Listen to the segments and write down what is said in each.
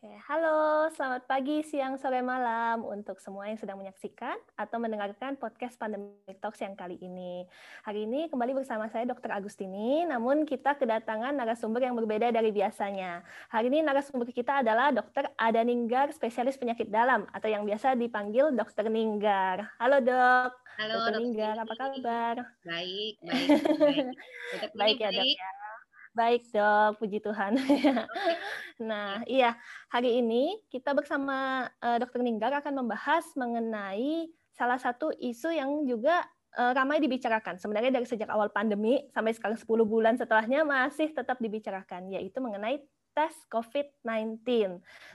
Oke, halo, selamat pagi, siang, sore, malam untuk semua yang sedang menyaksikan atau mendengarkan podcast Pandemic Talks yang kali ini. Hari ini kembali bersama saya Dr. Agustini, namun kita kedatangan narasumber yang berbeda dari biasanya. Hari ini narasumber kita adalah Dr. Ada Ninggar, spesialis penyakit dalam atau yang biasa dipanggil Dr. Ninggar. Halo dok. Halo Dr. Ninggar, apa kabar? Baik, baik, baik. baik ya dok ya. Baik dok, puji Tuhan. nah, iya hari ini kita bersama uh, Dokter Ninggar akan membahas mengenai salah satu isu yang juga uh, ramai dibicarakan. Sebenarnya dari sejak awal pandemi sampai sekarang 10 bulan setelahnya masih tetap dibicarakan, yaitu mengenai tes COVID-19.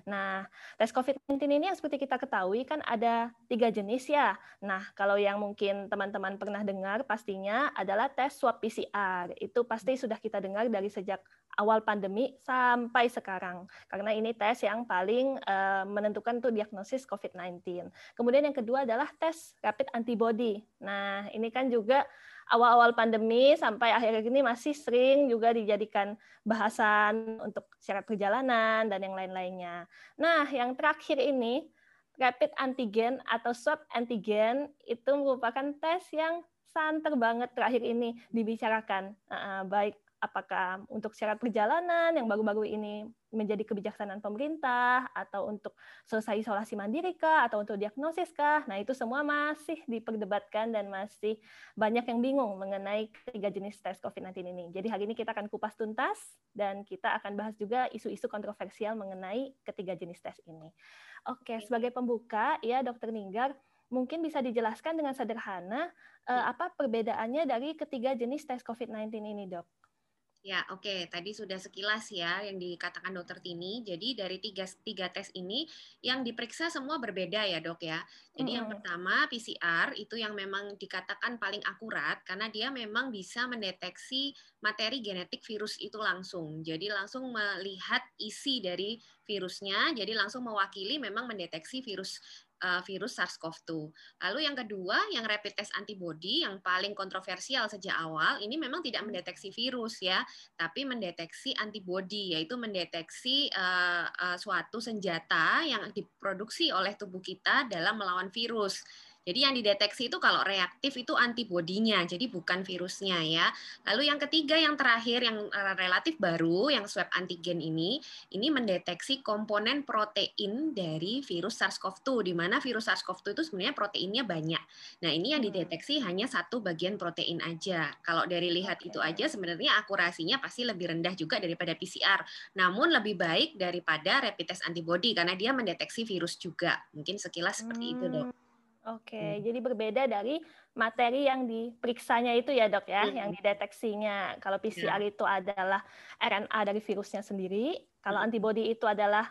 Nah, tes COVID-19 ini yang seperti kita ketahui kan ada tiga jenis ya. Nah, kalau yang mungkin teman-teman pernah dengar pastinya adalah tes swab PCR. Itu pasti sudah kita dengar dari sejak awal pandemi sampai sekarang. Karena ini tes yang paling uh, menentukan tuh diagnosis COVID-19. Kemudian yang kedua adalah tes rapid antibody. Nah, ini kan juga awal-awal pandemi sampai akhir ini masih sering juga dijadikan bahasan untuk syarat perjalanan dan yang lain-lainnya. Nah, yang terakhir ini rapid antigen atau swab antigen itu merupakan tes yang santer banget terakhir ini dibicarakan baik apakah untuk syarat perjalanan yang baru-baru ini menjadi kebijaksanaan pemerintah atau untuk selesai isolasi mandiri kah atau untuk diagnosis kah. Nah, itu semua masih diperdebatkan dan masih banyak yang bingung mengenai ketiga jenis tes COVID-19 ini. Jadi hari ini kita akan kupas tuntas dan kita akan bahas juga isu-isu kontroversial mengenai ketiga jenis tes ini. Oke, sebagai pembuka ya Dokter Ninggar, mungkin bisa dijelaskan dengan sederhana eh, apa perbedaannya dari ketiga jenis tes COVID-19 ini, Dok? Ya, oke. Okay. Tadi sudah sekilas ya yang dikatakan dokter Tini. Jadi dari tiga, tiga tes ini yang diperiksa semua berbeda ya dok ya. Jadi mm yang pertama PCR itu yang memang dikatakan paling akurat karena dia memang bisa mendeteksi materi genetik virus itu langsung. Jadi langsung melihat isi dari virusnya. Jadi langsung mewakili memang mendeteksi virus virus SARS-CoV-2. Lalu yang kedua, yang rapid test antibody yang paling kontroversial sejak awal, ini memang tidak mendeteksi virus ya, tapi mendeteksi antibody, yaitu mendeteksi uh, uh, suatu senjata yang diproduksi oleh tubuh kita dalam melawan virus. Jadi yang dideteksi itu kalau reaktif itu antibodinya, jadi bukan virusnya ya. Lalu yang ketiga yang terakhir yang eh, relatif baru yang swab antigen ini, ini mendeteksi komponen protein dari virus SARS-CoV-2 di mana virus SARS-CoV-2 itu sebenarnya proteinnya banyak. Nah, ini yang hmm. dideteksi hanya satu bagian protein aja. Kalau dari lihat itu aja sebenarnya akurasinya pasti lebih rendah juga daripada PCR. Namun lebih baik daripada rapid test antibody karena dia mendeteksi virus juga. Mungkin sekilas seperti itu, Dok. Oke, hmm. jadi berbeda dari materi yang diperiksanya itu ya dok ya, hmm. yang dideteksinya. Kalau PCR ya. itu adalah RNA dari virusnya sendiri, kalau hmm. antibody itu adalah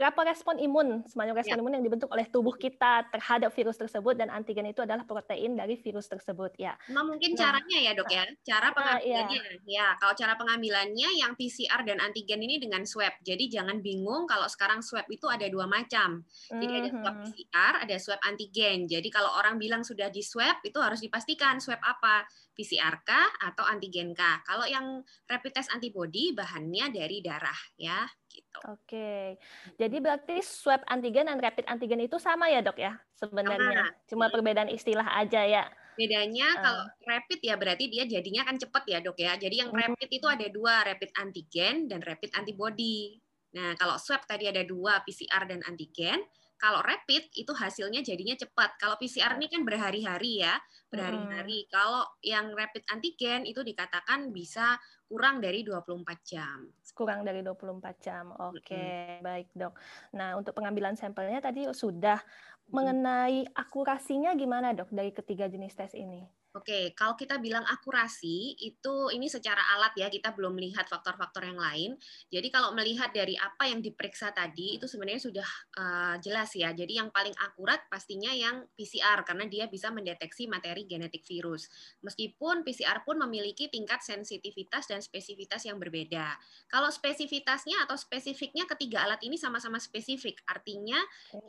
apa respon imun, semacam respon ya. imun yang dibentuk oleh tubuh kita terhadap virus tersebut dan antigen itu adalah protein dari virus tersebut ya. Nah, mungkin nah, caranya ya dok ya, cara pengambilannya. Nah, ya. ya, kalau cara pengambilannya yang PCR dan antigen ini dengan swab. Jadi jangan bingung kalau sekarang swab itu ada dua macam. Jadi ada swab mhm. PCR, ada swab antigen. Jadi kalau orang bilang sudah di swab itu harus dipastikan swab apa, PCR kah atau antigen kah. Kalau yang rapid test antibody bahannya dari darah ya gitu. Oke. Jadi berarti swab antigen dan rapid antigen itu sama ya, Dok ya? Sebenarnya. Sama. Cuma perbedaan istilah aja ya. Bedanya uh. kalau rapid ya berarti dia jadinya kan cepat ya, Dok ya. Jadi yang hmm. rapid itu ada dua, rapid antigen dan rapid antibody. Nah, kalau swab tadi ada dua, PCR dan antigen. Kalau rapid itu hasilnya jadinya cepat. Kalau PCR ini kan berhari-hari ya, berhari-hari. Hmm. Kalau yang rapid antigen itu dikatakan bisa kurang dari 24 jam. Kurang dari 24 jam. Oke, okay. hmm. baik, Dok. Nah, untuk pengambilan sampelnya tadi sudah hmm. mengenai akurasinya gimana, Dok, dari ketiga jenis tes ini? Oke, kalau kita bilang akurasi itu ini secara alat ya, kita belum melihat faktor-faktor yang lain. Jadi kalau melihat dari apa yang diperiksa tadi itu sebenarnya sudah uh, jelas ya. Jadi yang paling akurat pastinya yang PCR karena dia bisa mendeteksi materi genetik virus. Meskipun PCR pun memiliki tingkat sensitivitas dan spesifitas yang berbeda. Kalau spesifitasnya atau spesifiknya ketiga alat ini sama-sama spesifik, artinya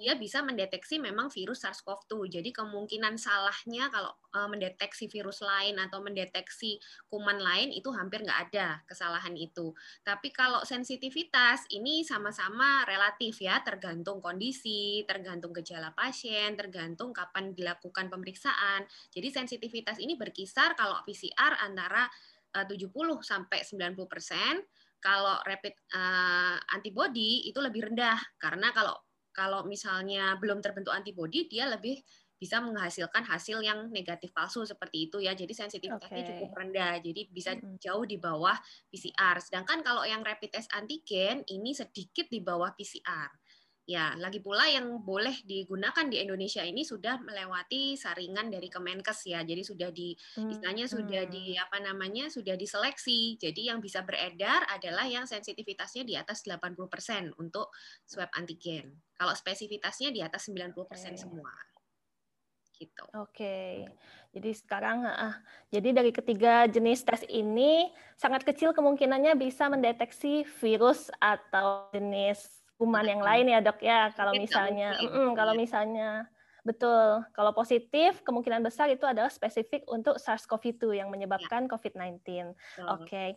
dia bisa mendeteksi memang virus SARS-CoV-2. Jadi kemungkinan salahnya kalau uh, mendeteksi mendeteksi virus lain atau mendeteksi kuman lain itu hampir nggak ada kesalahan itu. Tapi kalau sensitivitas ini sama-sama relatif ya, tergantung kondisi, tergantung gejala pasien, tergantung kapan dilakukan pemeriksaan. Jadi sensitivitas ini berkisar kalau PCR antara 70 eh, sampai 90 persen, kalau rapid uh, antibody itu lebih rendah karena kalau kalau misalnya belum terbentuk antibody dia lebih bisa menghasilkan hasil yang negatif palsu seperti itu ya. Jadi sensitivitasnya okay. cukup rendah. Jadi bisa jauh di bawah PCR. Sedangkan kalau yang rapid test antigen ini sedikit di bawah PCR. Ya, lagi pula yang boleh digunakan di Indonesia ini sudah melewati saringan dari Kemenkes ya. Jadi sudah di istilahnya hmm. sudah di apa namanya? sudah diseleksi. Jadi yang bisa beredar adalah yang sensitivitasnya di atas 80% untuk swab antigen. Kalau spesifitasnya di atas 90% okay. semua. Gitu. Oke. Okay. Jadi sekarang uh, jadi dari ketiga jenis tes ini sangat kecil kemungkinannya bisa mendeteksi virus atau jenis kuman yang lain ya dok ya kalau misalnya mm, kalau misalnya betul kalau positif kemungkinan besar itu adalah spesifik untuk SARS-CoV-2 yang menyebabkan ya. COVID-19 oke okay.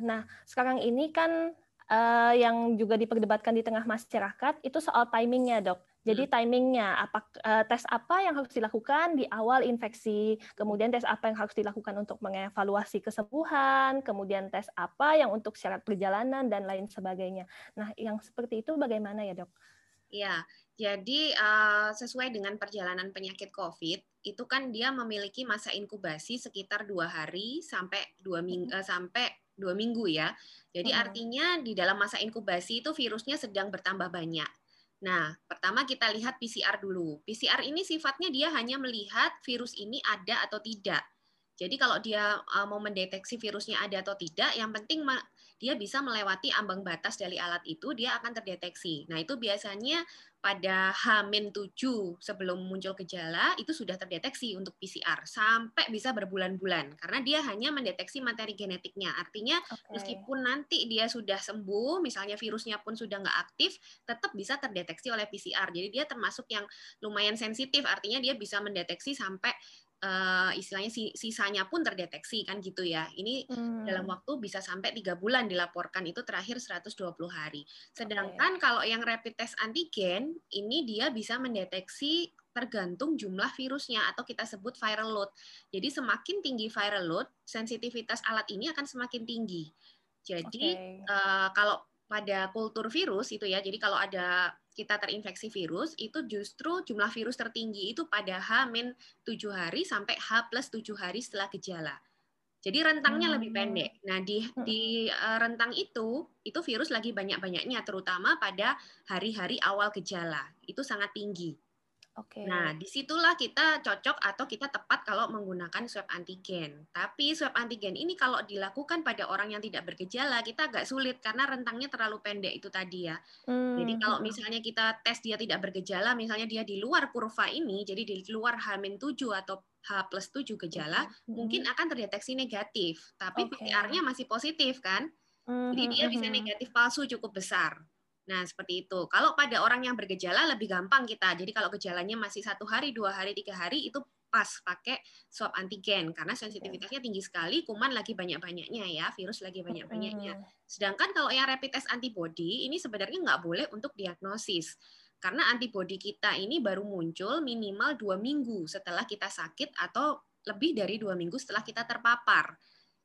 nah sekarang ini kan uh, yang juga diperdebatkan di tengah masyarakat itu soal timingnya dok jadi hmm. timingnya, apa uh, tes apa yang harus dilakukan di awal infeksi, kemudian tes apa yang harus dilakukan untuk mengevaluasi kesembuhan, kemudian tes apa yang untuk syarat perjalanan dan lain sebagainya. Nah, yang seperti itu bagaimana ya dok? Ya, jadi uh, sesuai dengan perjalanan penyakit COVID itu kan dia memiliki masa inkubasi sekitar dua hari sampai dua minggu uh, sampai dua minggu ya. Jadi hmm. artinya di dalam masa inkubasi itu virusnya sedang bertambah banyak. Nah, pertama kita lihat PCR dulu. PCR ini sifatnya dia hanya melihat virus ini ada atau tidak. Jadi kalau dia eh, mau mendeteksi virusnya ada atau tidak, yang penting dia bisa melewati ambang batas dari alat itu, dia akan terdeteksi. Nah, itu biasanya pada H-7 sebelum muncul gejala itu sudah terdeteksi untuk PCR sampai bisa berbulan-bulan karena dia hanya mendeteksi materi genetiknya. Artinya okay. meskipun nanti dia sudah sembuh, misalnya virusnya pun sudah nggak aktif, tetap bisa terdeteksi oleh PCR. Jadi dia termasuk yang lumayan sensitif, artinya dia bisa mendeteksi sampai uh, istilahnya sisanya pun terdeteksi kan gitu ya. Ini hmm. dalam waktu bisa sampai tiga bulan dilaporkan itu terakhir 120 hari. Sedangkan okay. kalau yang rapid test antigen ini dia bisa mendeteksi tergantung jumlah virusnya atau kita sebut viral load. Jadi semakin tinggi viral load, sensitivitas alat ini akan semakin tinggi. Jadi okay. uh, eh, kalau pada kultur virus itu ya, jadi kalau ada kita terinfeksi virus itu justru jumlah virus tertinggi itu pada H-7 hari sampai H plus 7 hari setelah gejala. Jadi rentangnya hmm. lebih pendek. Nah, di hmm. di uh, rentang itu itu virus lagi banyak-banyaknya terutama pada hari-hari awal gejala. Itu sangat tinggi. Okay. Nah, di situlah kita cocok atau kita tepat kalau menggunakan swab antigen. Tapi swab antigen ini kalau dilakukan pada orang yang tidak bergejala, kita agak sulit karena rentangnya terlalu pendek itu tadi ya. Hmm. Jadi kalau misalnya kita tes dia tidak bergejala, misalnya dia di luar kurva ini, jadi di luar H-7 atau H plus 7 gejala, hmm. mungkin akan terdeteksi negatif. Tapi okay. PCR-nya masih positif kan? Hmm. Jadi dia bisa hmm. negatif palsu cukup besar. Nah, seperti itu. Kalau pada orang yang bergejala lebih gampang kita. Jadi kalau gejalanya masih satu hari, dua hari, tiga hari, itu pas pakai swab antigen karena sensitivitasnya tinggi sekali, kuman lagi banyak-banyaknya ya, virus lagi banyak-banyaknya. Sedangkan kalau yang rapid test antibody ini sebenarnya nggak boleh untuk diagnosis karena antibody kita ini baru muncul minimal dua minggu setelah kita sakit atau lebih dari dua minggu setelah kita terpapar.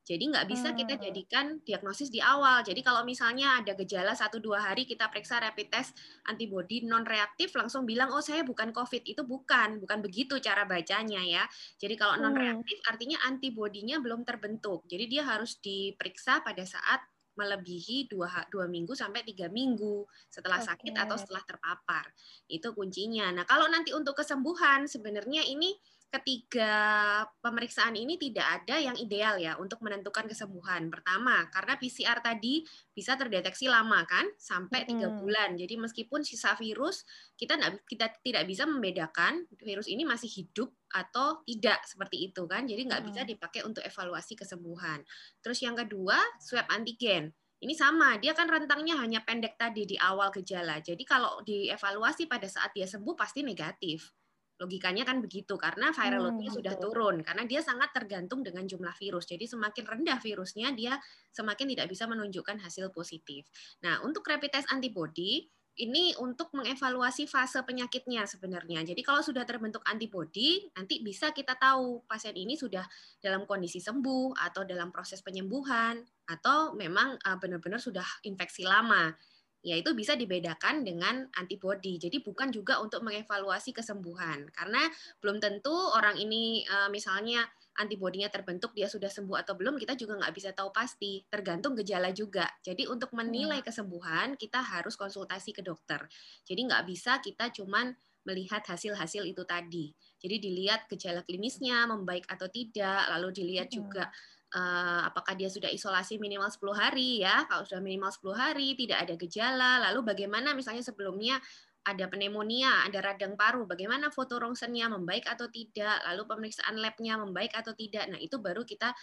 Jadi nggak bisa kita hmm. jadikan diagnosis di awal. Jadi kalau misalnya ada gejala satu dua hari kita periksa rapid test antibody non reaktif langsung bilang oh saya bukan COVID itu bukan bukan begitu cara bacanya ya. Jadi kalau non reaktif artinya antibodinya belum terbentuk. Jadi dia harus diperiksa pada saat melebihi dua, dua minggu sampai tiga minggu setelah okay. sakit atau setelah terpapar. Itu kuncinya. Nah kalau nanti untuk kesembuhan sebenarnya ini ketiga pemeriksaan ini tidak ada yang ideal ya untuk menentukan kesembuhan. Pertama, karena PCR tadi bisa terdeteksi lama kan, sampai tiga hmm. bulan. Jadi meskipun sisa virus, kita kita tidak bisa membedakan virus ini masih hidup atau tidak seperti itu kan. Jadi nggak bisa dipakai untuk evaluasi kesembuhan. Terus yang kedua, swab antigen. Ini sama, dia kan rentangnya hanya pendek tadi di awal gejala. Jadi kalau dievaluasi pada saat dia sembuh pasti negatif Logikanya kan begitu karena viral loadnya hmm, sudah turun karena dia sangat tergantung dengan jumlah virus. Jadi semakin rendah virusnya dia semakin tidak bisa menunjukkan hasil positif. Nah, untuk rapid test antibody ini untuk mengevaluasi fase penyakitnya sebenarnya. Jadi kalau sudah terbentuk antibodi, nanti bisa kita tahu pasien ini sudah dalam kondisi sembuh atau dalam proses penyembuhan atau memang eh, benar-benar sudah infeksi lama ya itu bisa dibedakan dengan antibodi. Jadi bukan juga untuk mengevaluasi kesembuhan. Karena belum tentu orang ini eh, misalnya antibodinya terbentuk dia sudah sembuh atau belum kita juga nggak bisa tahu pasti. Tergantung gejala juga. Jadi untuk menilai iya. kesembuhan kita harus konsultasi ke dokter. Jadi nggak bisa kita cuman melihat hasil-hasil itu tadi. Jadi dilihat gejala klinisnya membaik atau tidak lalu dilihat juga uh, apakah dia sudah isolasi minimal 10 hari ya. Kalau sudah minimal 10 hari tidak ada gejala, lalu bagaimana misalnya sebelumnya ada pneumonia, ada radang paru, bagaimana foto rongsennya membaik atau tidak, lalu pemeriksaan labnya membaik atau tidak. Nah, itu baru kita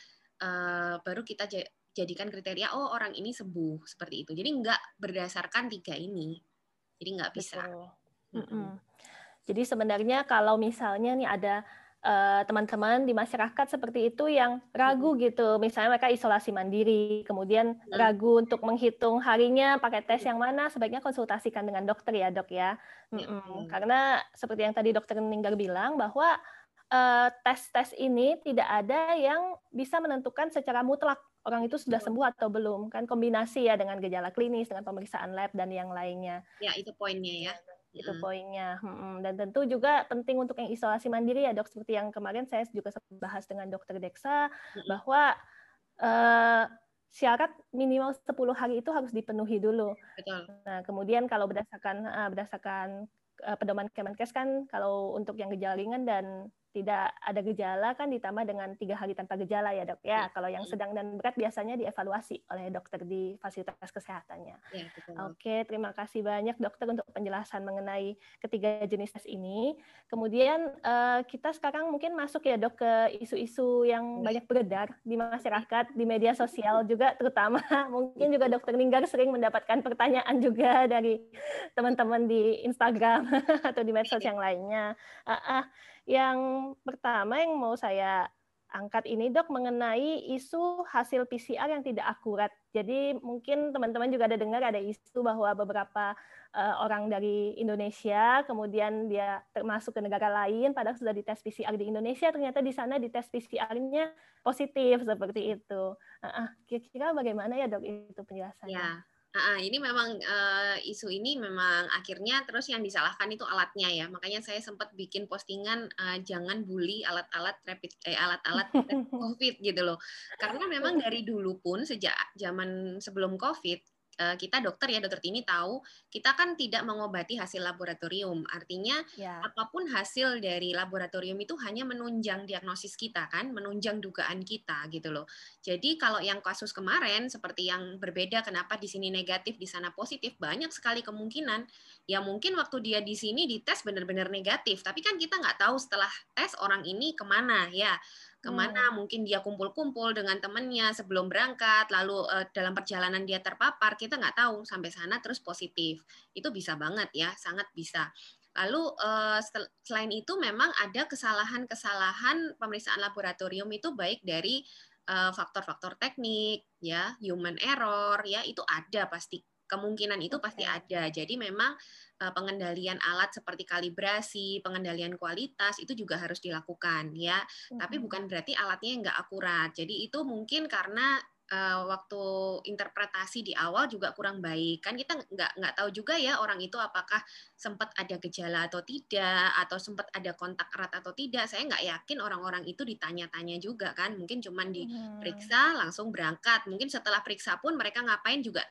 uh, baru kita jadikan kriteria oh orang ini sembuh seperti itu. Jadi enggak berdasarkan tiga ini. Jadi enggak bisa. Mm -hmm. Jadi sebenarnya kalau misalnya nih ada Eh, teman-teman uh, di masyarakat seperti itu yang ragu gitu, misalnya mereka isolasi mandiri, kemudian ragu untuk menghitung harinya pakai tes yang mana, sebaiknya konsultasikan dengan dokter ya dok ya, mm -mm. karena seperti yang tadi dokter Ninggar bilang bahwa eh, tes-tes uh, ini tidak ada yang bisa menentukan secara mutlak orang itu sudah sembuh atau belum, kan kombinasi ya dengan gejala klinis, dengan pemeriksaan lab dan yang lainnya. Ya itu poinnya ya itu hmm. poinnya. Hmm, dan tentu juga penting untuk yang isolasi mandiri ya dok, seperti yang kemarin saya juga bahas dengan dokter Deksa hmm. bahwa uh, syarat minimal 10 hari itu harus dipenuhi dulu. Betul. Nah, kemudian kalau berdasarkan uh, berdasarkan uh, pedoman Kemenkes kan kalau untuk yang gejala ringan dan tidak ada gejala kan ditambah dengan tiga hari tanpa gejala ya dok ya. ya. Kalau yang sedang dan berat biasanya dievaluasi oleh dokter di fasilitas kesehatannya. Ya, Oke, terima kasih banyak dokter untuk penjelasan mengenai ketiga jenis tes ini. Kemudian uh, kita sekarang mungkin masuk ya dok ke isu-isu yang ya. banyak beredar di masyarakat, di media sosial juga terutama. Mungkin juga dokter Ninggar sering mendapatkan pertanyaan juga dari teman-teman di Instagram atau di medsos yang lainnya. Uh, uh, yang pertama yang mau saya angkat ini dok mengenai isu hasil PCR yang tidak akurat. Jadi mungkin teman-teman juga ada dengar ada isu bahwa beberapa uh, orang dari Indonesia kemudian dia termasuk ke negara lain padahal sudah dites PCR di Indonesia ternyata di sana dites PCR-nya positif seperti itu. Uh, kira-kira bagaimana ya dok itu penjelasannya? Ya. Uh, ini memang uh, isu ini memang akhirnya terus yang disalahkan itu alatnya ya. Makanya saya sempat bikin postingan uh, jangan bully alat-alat rapid eh alat-alat COVID gitu loh. Karena memang dari dulu pun sejak zaman sebelum COVID kita dokter ya dokter Tini tahu kita kan tidak mengobati hasil laboratorium. Artinya ya. apa pun hasil dari laboratorium itu hanya menunjang diagnosis kita kan menunjang dugaan kita gitu loh. Jadi kalau yang kasus kemarin seperti yang berbeda kenapa di sini negatif di sana positif banyak sekali kemungkinan. Ya mungkin waktu dia di sini dites benar-benar negatif tapi kan kita nggak tahu setelah tes orang ini ke mana ya ke mana hmm. mungkin dia kumpul-kumpul dengan temennya sebelum berangkat lalu uh, dalam perjalanan dia terpapar kita nggak tahu sampai sana terus positif. Itu bisa banget ya sangat bisa. Lalu uh, selain itu memang ada kesalahan-kesalahan pemeriksaan laboratorium itu baik dari eh, faktor-faktor uh, teknik ya human error ya itu ada pasti. Kemungkinan itu pasti ada. Jadi memang pengendalian alat seperti kalibrasi, pengendalian kualitas itu juga harus dilakukan ya. Hmm. Tapi bukan berarti alatnya nggak akurat. Jadi itu mungkin karena uh, waktu interpretasi di awal juga kurang baik kan kita nggak nggak tahu juga ya orang itu apakah sempat ada gejala atau tidak atau sempat ada kontak erat atau tidak saya nggak yakin orang-orang itu ditanya-tanya juga kan mungkin cuman diperiksa langsung berangkat mungkin setelah periksa pun mereka ngapain juga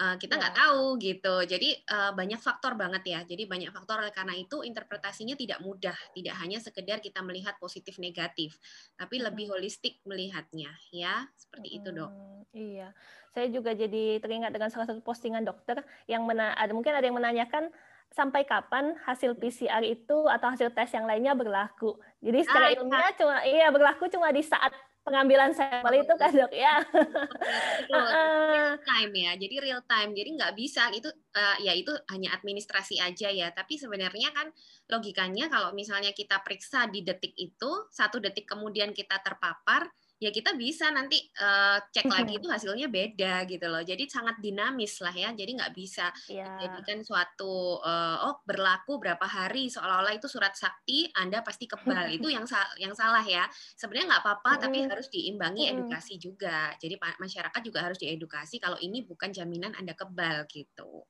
uh, kita nggak ya. tahu gitu. Jadi uh, banyak faktor banget ya. Jadi banyak faktor oleh karena itu interpretasinya tidak mudah. Tidak hanya sekedar kita melihat positif negatif, tapi lebih holistik melihatnya ya. Seperti hmm, itu, Dok. Iya. Saya juga jadi teringat dengan salah satu postingan dokter yang mena ada mungkin ada yang menanyakan sampai kapan hasil PCR itu atau hasil tes yang lainnya berlaku. Jadi secara ah, ilmiah cuma iya berlaku cuma di saat pengambilan sampel itu kan dok ya. real time ya, jadi real time, jadi nggak bisa itu uh, ya itu hanya administrasi aja ya. Tapi sebenarnya kan logikanya kalau misalnya kita periksa di detik itu satu detik kemudian kita terpapar ya kita bisa nanti uh, cek lagi itu hasilnya beda gitu loh. Jadi sangat dinamis lah ya. Jadi nggak bisa yeah. dijadikan suatu uh, oh berlaku berapa hari seolah-olah itu surat sakti Anda pasti kebal. itu yang sa yang salah ya. Sebenarnya nggak apa-apa mm. tapi harus diimbangi edukasi juga. Jadi masyarakat juga harus diedukasi kalau ini bukan jaminan Anda kebal gitu.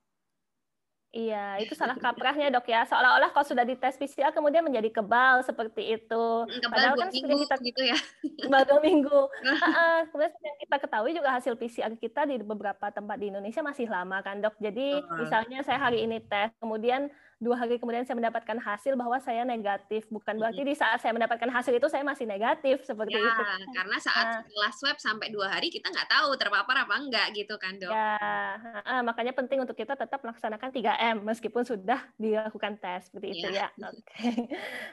Iya, itu salah kaprahnya dok ya. Seolah-olah kalau sudah dites PCR kemudian menjadi kebal seperti itu. Kebal Padahal kan minggu, kita gitu ya. Kebal dua minggu. uh, kemudian yang kita ketahui juga hasil PCR kita di beberapa tempat di Indonesia masih lama kan dok. Jadi uh. misalnya saya hari ini tes, kemudian dua hari kemudian saya mendapatkan hasil bahwa saya negatif. Bukan berarti di saat saya mendapatkan hasil itu saya masih negatif seperti ya, itu. Karena saat nah. setelah swab sampai dua hari kita nggak tahu terpapar apa enggak gitu kan dok. Ya, makanya penting untuk kita tetap melaksanakan 3M meskipun sudah dilakukan tes seperti itu ya. ya. Oke.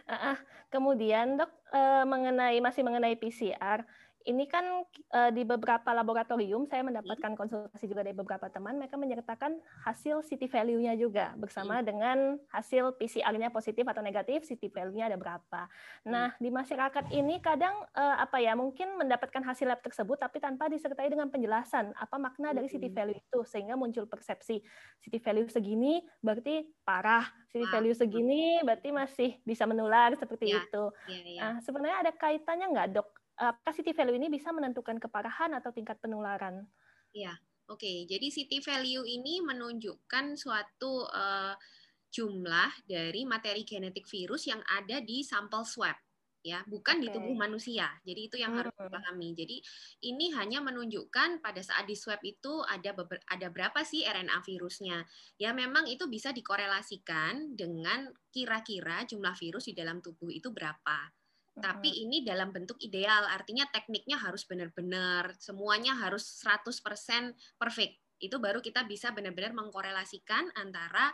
Okay. Kemudian dok uh, mengenai masih mengenai PCR ini kan uh, di beberapa laboratorium saya mendapatkan hmm. konsultasi juga dari beberapa teman mereka menyertakan hasil city value-nya juga bersama hmm. dengan hasil PCR-nya positif atau negatif city value-nya ada berapa. Nah, hmm. di masyarakat ini kadang uh, apa ya mungkin mendapatkan hasil lab tersebut tapi tanpa disertai dengan penjelasan apa makna dari city value itu sehingga muncul persepsi city value segini berarti parah, city value segini berarti masih bisa menular seperti ya, itu. Ya, ya. Nah, sebenarnya ada kaitannya nggak dok apakah city value ini bisa menentukan keparahan atau tingkat penularan? Iya, oke. Okay. Jadi city value ini menunjukkan suatu uh, jumlah dari materi genetik virus yang ada di sampel swab ya, bukan okay. di tubuh manusia. Jadi itu yang hmm. harus dipahami. Jadi ini hanya menunjukkan pada saat di swab itu ada ada berapa sih RNA virusnya. Ya memang itu bisa dikorelasikan dengan kira-kira jumlah virus di dalam tubuh itu berapa. Tapi ini dalam bentuk ideal, artinya tekniknya harus benar-benar, semuanya harus 100% perfect. Itu baru kita bisa benar-benar mengkorelasikan antara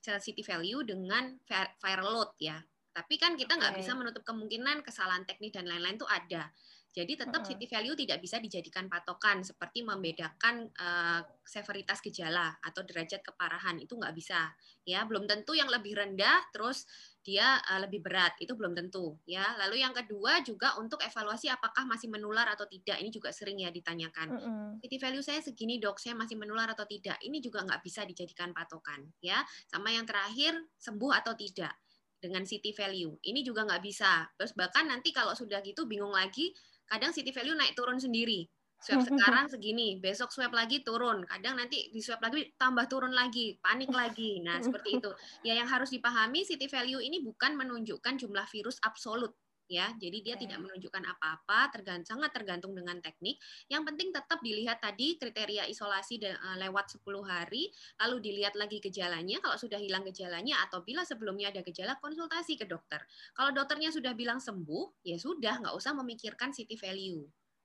city value dengan viral load ya. Tapi kan kita nggak okay. bisa menutup kemungkinan kesalahan teknik dan lain-lain itu ada. Jadi tetap city value tidak bisa dijadikan patokan seperti membedakan uh, severitas gejala atau derajat keparahan itu nggak bisa ya belum tentu yang lebih rendah terus dia uh, lebih berat itu belum tentu ya. Lalu yang kedua juga untuk evaluasi apakah masih menular atau tidak ini juga sering ya ditanyakan. Mm -hmm. city value saya segini dok saya masih menular atau tidak ini juga nggak bisa dijadikan patokan ya. Sama yang terakhir sembuh atau tidak dengan city value ini juga nggak bisa. Terus bahkan nanti kalau sudah gitu bingung lagi kadang city value naik turun sendiri swab sekarang segini, besok swab lagi turun, kadang nanti di swab lagi tambah turun lagi, panik lagi. Nah, seperti itu. Ya yang harus dipahami city value ini bukan menunjukkan jumlah virus absolut ya. Jadi dia okay. tidak menunjukkan apa-apa, tergantung sangat tergantung dengan teknik. Yang penting tetap dilihat tadi kriteria isolasi de, uh, lewat 10 hari, lalu dilihat lagi gejalanya. Kalau sudah hilang gejalanya atau bila sebelumnya ada gejala konsultasi ke dokter. Kalau dokternya sudah bilang sembuh, ya sudah nggak usah memikirkan city value.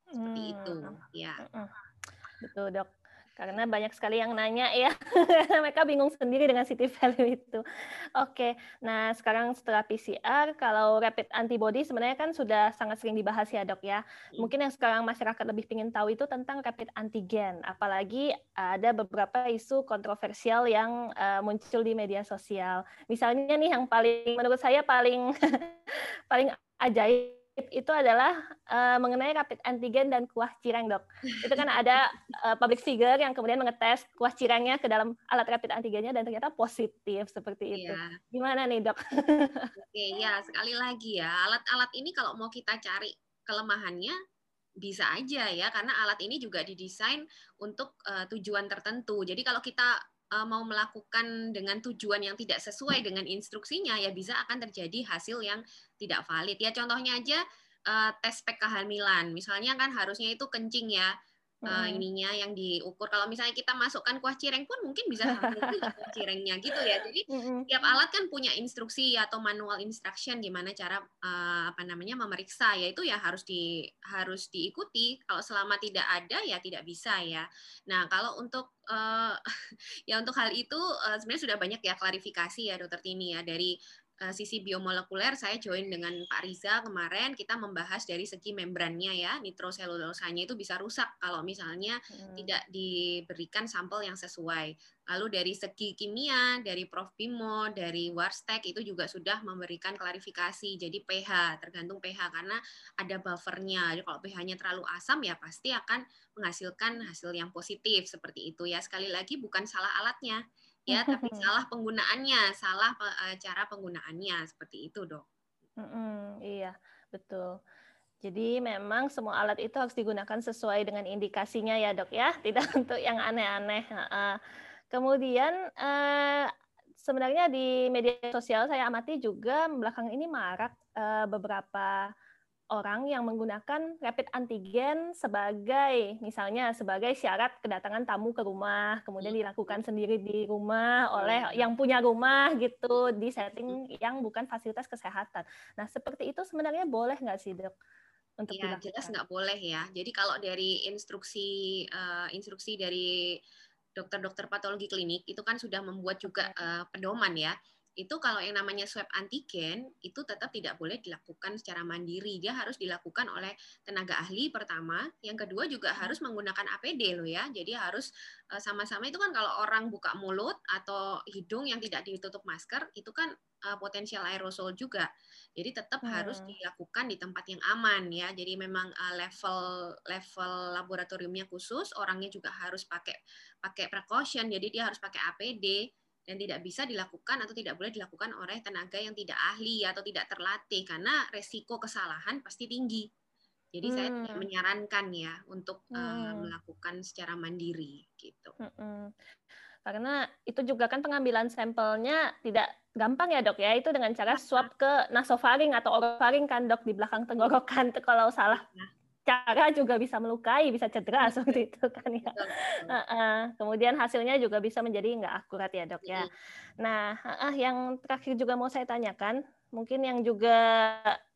Seperti hmm. itu, ya. Betul, Dok. Karena banyak sekali yang nanya ya, mereka bingung sendiri dengan city value itu. Oke, nah sekarang setelah PCR, kalau rapid antibody sebenarnya kan sudah sangat sering dibahas ya dok ya. Hmm. Mungkin yang sekarang masyarakat lebih ingin tahu itu tentang rapid antigen. Apalagi ada beberapa isu kontroversial yang uh, muncul di media sosial. Misalnya nih yang paling menurut saya paling paling ajaib itu adalah uh, mengenai rapid antigen dan kuah cireng, dok. Itu kan ada uh, public figure yang kemudian mengetes kuah cirengnya ke dalam alat rapid antigennya dan ternyata positif seperti itu. Yeah. Gimana nih, dok? Oke, okay, ya sekali lagi ya, alat-alat ini kalau mau kita cari kelemahannya bisa aja ya, karena alat ini juga didesain untuk uh, tujuan tertentu. Jadi kalau kita mau melakukan dengan tujuan yang tidak sesuai dengan instruksinya ya bisa akan terjadi hasil yang tidak valid. Ya contohnya aja uh, tes spek kehamilan. Misalnya kan harusnya itu kencing ya uh, ininya yang diukur. Kalau misalnya kita masukkan kuah cireng pun mungkin bisa hamil kuah cirengnya gitu ya. Jadi tiap alat kan punya instruksi atau manual instruction gimana cara uh, apa namanya memeriksa. Ya itu ya harus di harus diikuti. Kalau selama tidak ada ya tidak bisa ya. Nah kalau untuk uh, ya untuk hal itu uh, sebenarnya sudah banyak ya klarifikasi ya dokter Tini ya dari uh, sisi biomolekuler saya join dengan Pak Riza kemarin kita membahas dari segi membrannya ya nitroselulosanya itu bisa rusak kalau misalnya hmm. tidak diberikan sampel yang sesuai. Lalu dari segi kimia dari Prof Bimo dari Warstek itu juga sudah memberikan klarifikasi. Jadi pH tergantung pH karena ada buffernya. Jadi kalau pH-nya terlalu asam ya pasti akan menghasilkan hasil yang positif seperti itu ya. Sekali lagi bukan salah alatnya ya tapi salah penggunaannya salah eh, cara penggunaannya seperti itu dok. Mm iya betul. Jadi memang semua alat itu harus digunakan sesuai dengan indikasinya ya dok ya. Tidak untuk yang aneh-aneh kemudian eh, sebenarnya di media sosial saya amati juga belakang ini marak eh, beberapa orang yang menggunakan rapid antigen sebagai misalnya sebagai syarat kedatangan tamu ke rumah, kemudian iya. dilakukan sendiri di rumah oleh iya. yang punya rumah gitu di setting yang bukan fasilitas kesehatan. Nah seperti itu sebenarnya boleh nggak sih dok? Untuk ya, jelas nggak boleh ya. Jadi kalau dari instruksi uh, instruksi dari dokter-dokter patologi klinik itu kan sudah membuat juga uh, pedoman ya itu kalau yang namanya swab antigen itu tetap tidak boleh dilakukan secara mandiri. Dia harus dilakukan oleh tenaga ahli pertama. Yang kedua juga hmm. harus menggunakan APD loh ya. Jadi harus eh, sama-sama itu kan kalau orang buka mulut atau hidung yang tidak ditutup masker itu kan eh, potensial aerosol juga. Jadi tetap hmm. harus dilakukan di tempat yang aman ya. Jadi memang eh, level level laboratoriumnya khusus, orangnya juga harus pakai pakai precaution. Jadi dia harus pakai APD dan tidak bisa dilakukan atau tidak boleh dilakukan oleh tenaga yang tidak ahli atau tidak terlatih karena resiko kesalahan pasti tinggi. Jadi hmm. saya tidak menyarankan ya untuk hmm. uh, melakukan secara mandiri gitu. Hmm. Karena itu juga kan pengambilan sampelnya tidak gampang ya dok ya itu dengan cara swab ke nasofaring atau orofaring kan dok di belakang tenggorokan kalau salah nah cara juga bisa melukai, bisa cedera seperti itu kan ya. Uh, uh, kemudian hasilnya juga bisa menjadi nggak akurat ya dok ya. Nah, uh, yang terakhir juga mau saya tanyakan, mungkin yang juga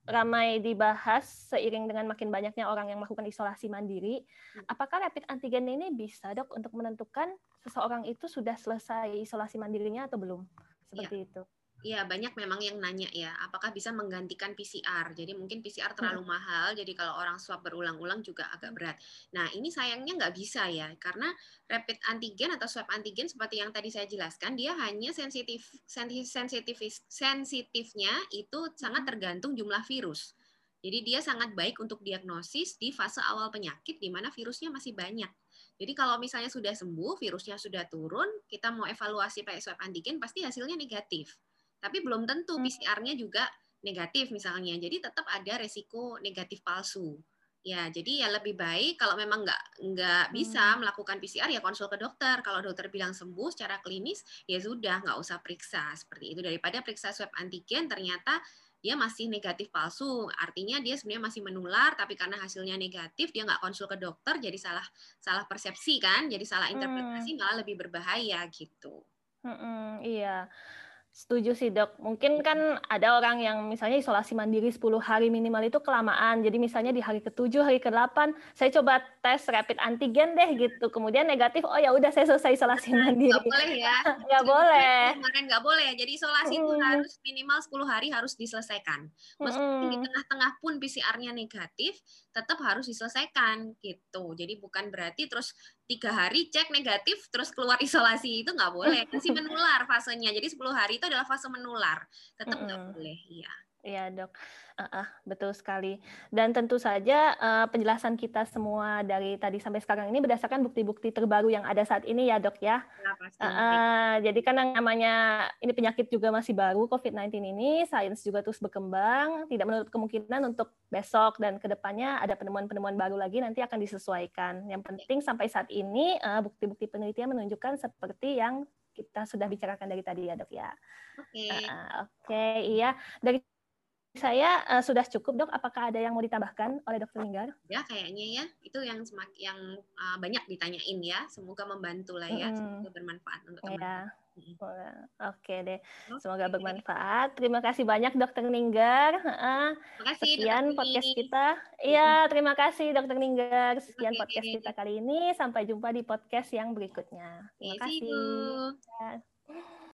ramai dibahas seiring dengan makin banyaknya orang yang melakukan isolasi mandiri, hmm. apakah rapid antigen ini bisa dok untuk menentukan seseorang itu sudah selesai isolasi mandirinya atau belum? Seperti ya. itu. Iya, banyak memang yang nanya ya, apakah bisa menggantikan PCR. Jadi mungkin PCR terlalu hmm. mahal, jadi kalau orang swab berulang-ulang juga agak berat. Nah, ini sayangnya nggak bisa ya, karena rapid antigen atau swab antigen seperti yang tadi saya jelaskan, dia hanya sensitif, sensitif, sensitifnya itu sangat hmm. tergantung jumlah virus. Jadi dia sangat baik untuk diagnosis di fase awal penyakit di mana virusnya masih banyak. Jadi kalau misalnya sudah sembuh, virusnya sudah turun, kita mau evaluasi pakai swab antigen, pasti hasilnya negatif tapi belum tentu hmm. PCR-nya juga negatif misalnya. Jadi tetap ada resiko negatif palsu. Ya, jadi ya lebih baik kalau memang nggak nggak bisa hmm. melakukan PCR ya konsul ke dokter. Kalau dokter bilang sembuh secara klinis ya sudah nggak usah periksa seperti itu daripada periksa swab antigen ternyata dia masih negatif palsu. Artinya dia sebenarnya masih menular tapi karena hasilnya negatif dia nggak konsul ke dokter jadi salah salah persepsi kan, jadi salah interpretasi hmm. malah lebih berbahaya gitu. Hmm, iya. Setuju sih dok. Mungkin kan ada orang yang misalnya isolasi mandiri 10 hari minimal itu kelamaan. Jadi misalnya di hari ke-7, hari ke-8, saya coba tes rapid antigen deh gitu. Kemudian negatif, oh ya udah saya selesai isolasi mandiri. Nggak boleh ya. Nggak boleh. Kemarin nggak boleh. Jadi isolasi hmm. itu harus minimal 10 hari harus diselesaikan. Meskipun hmm. di tengah-tengah pun PCR-nya negatif, tetap harus diselesaikan gitu. Jadi bukan berarti terus tiga hari cek negatif terus keluar isolasi itu nggak boleh. Masih menular fasenya. Jadi 10 hari itu adalah fase menular. Tetap nggak mm -hmm. boleh iya Iya dok, uh, uh, betul sekali. Dan tentu saja uh, penjelasan kita semua dari tadi sampai sekarang ini berdasarkan bukti-bukti terbaru yang ada saat ini ya dok ya. ya pasti. Uh, uh, jadi kan yang namanya ini penyakit juga masih baru COVID-19 ini, sains juga terus berkembang, tidak menutup kemungkinan untuk besok dan ke depannya ada penemuan-penemuan baru lagi nanti akan disesuaikan. Yang penting sampai saat ini bukti-bukti uh, penelitian menunjukkan seperti yang kita sudah bicarakan dari tadi ya dok ya. Oke. Okay. Uh, Oke okay, iya dari saya uh, sudah cukup dok. Apakah ada yang mau ditambahkan oleh dokter Linggar? Ya kayaknya ya itu yang semakin yang uh, banyak ditanyain ya. Semoga membantu lah ya. Hmm. Semoga bermanfaat untuk teman. Ya. Oke deh, semoga bermanfaat. Terima kasih banyak Dokter Ninggar. Kasih, Sekian podcast kita. Iya, terima kasih Dokter Ninggar. Sekian okay. podcast kita kali ini. Sampai jumpa di podcast yang berikutnya. Terima kasih.